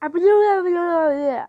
啊不是 juga, 不是